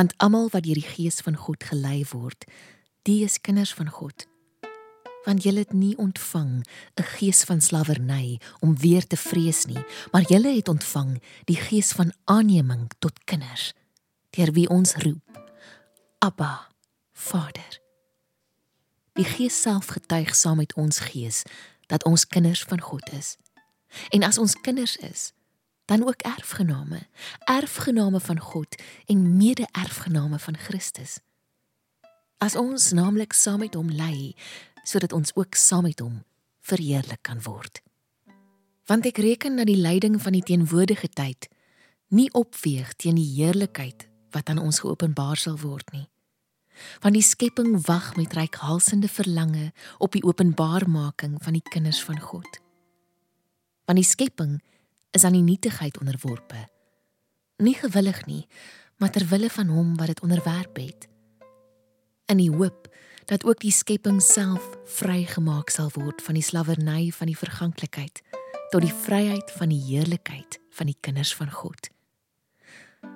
Want almal wat deur die Gees van God gelei word, die is kinders van God. Want julle het nie ontvang 'n gees van slawerny om weer te vrees nie, maar julle het ontvang die gees van aanneming tot kinders, deur wie ons roep: Abba, Vader. Die Gees self getuig saam met ons gees dat ons kinders van God is. En as ons kinders is, dan ook erfgename, erfgename van God en mede-erfgename van Christus. As ons naamlik saam met hom lê, sodat ons ook saam met hom verheerlik kan word. Want ek reken dat die lyding van die teenwoordige tyd nie opweeg teen die heerlikheid wat aan ons geopenbaar sal word nie. Want die skepping wag met reikhalsende verlange op die openbarmaking van die kinders van God. Want die skepping is aan die nietigheid onderworpe. Nie gewillig nie, maar ter wille van hom wat dit onderwerp het. In die hoop dat ook die skepping self vrygemaak sal word van die slawerny van die verganklikheid tot die vryheid van die heerlikheid van die kinders van God.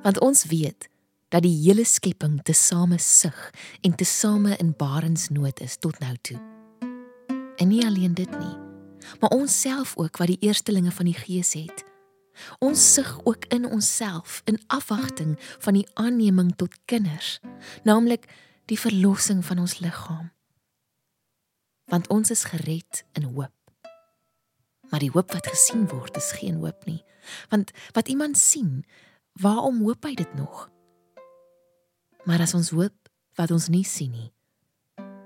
Want ons weet dat die hele skepping tesame sug en tesame in barensnood is tot nou toe. En nie alleen dit nie, maar ons self ook wat die eerstelinge van die Gees het. Ons sug ook in onsself in afwagting van die aanneming tot kinders, naamlik die verlossing van ons liggaam. Want ons is gered in hoop. Maar die hoop wat gesien word is geen hoop nie, want wat iemand sien, waarom hoop hy dit nog? Maar as ons hoop wat ons nie sien nie,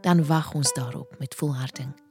dan wag ons daarop met volharding.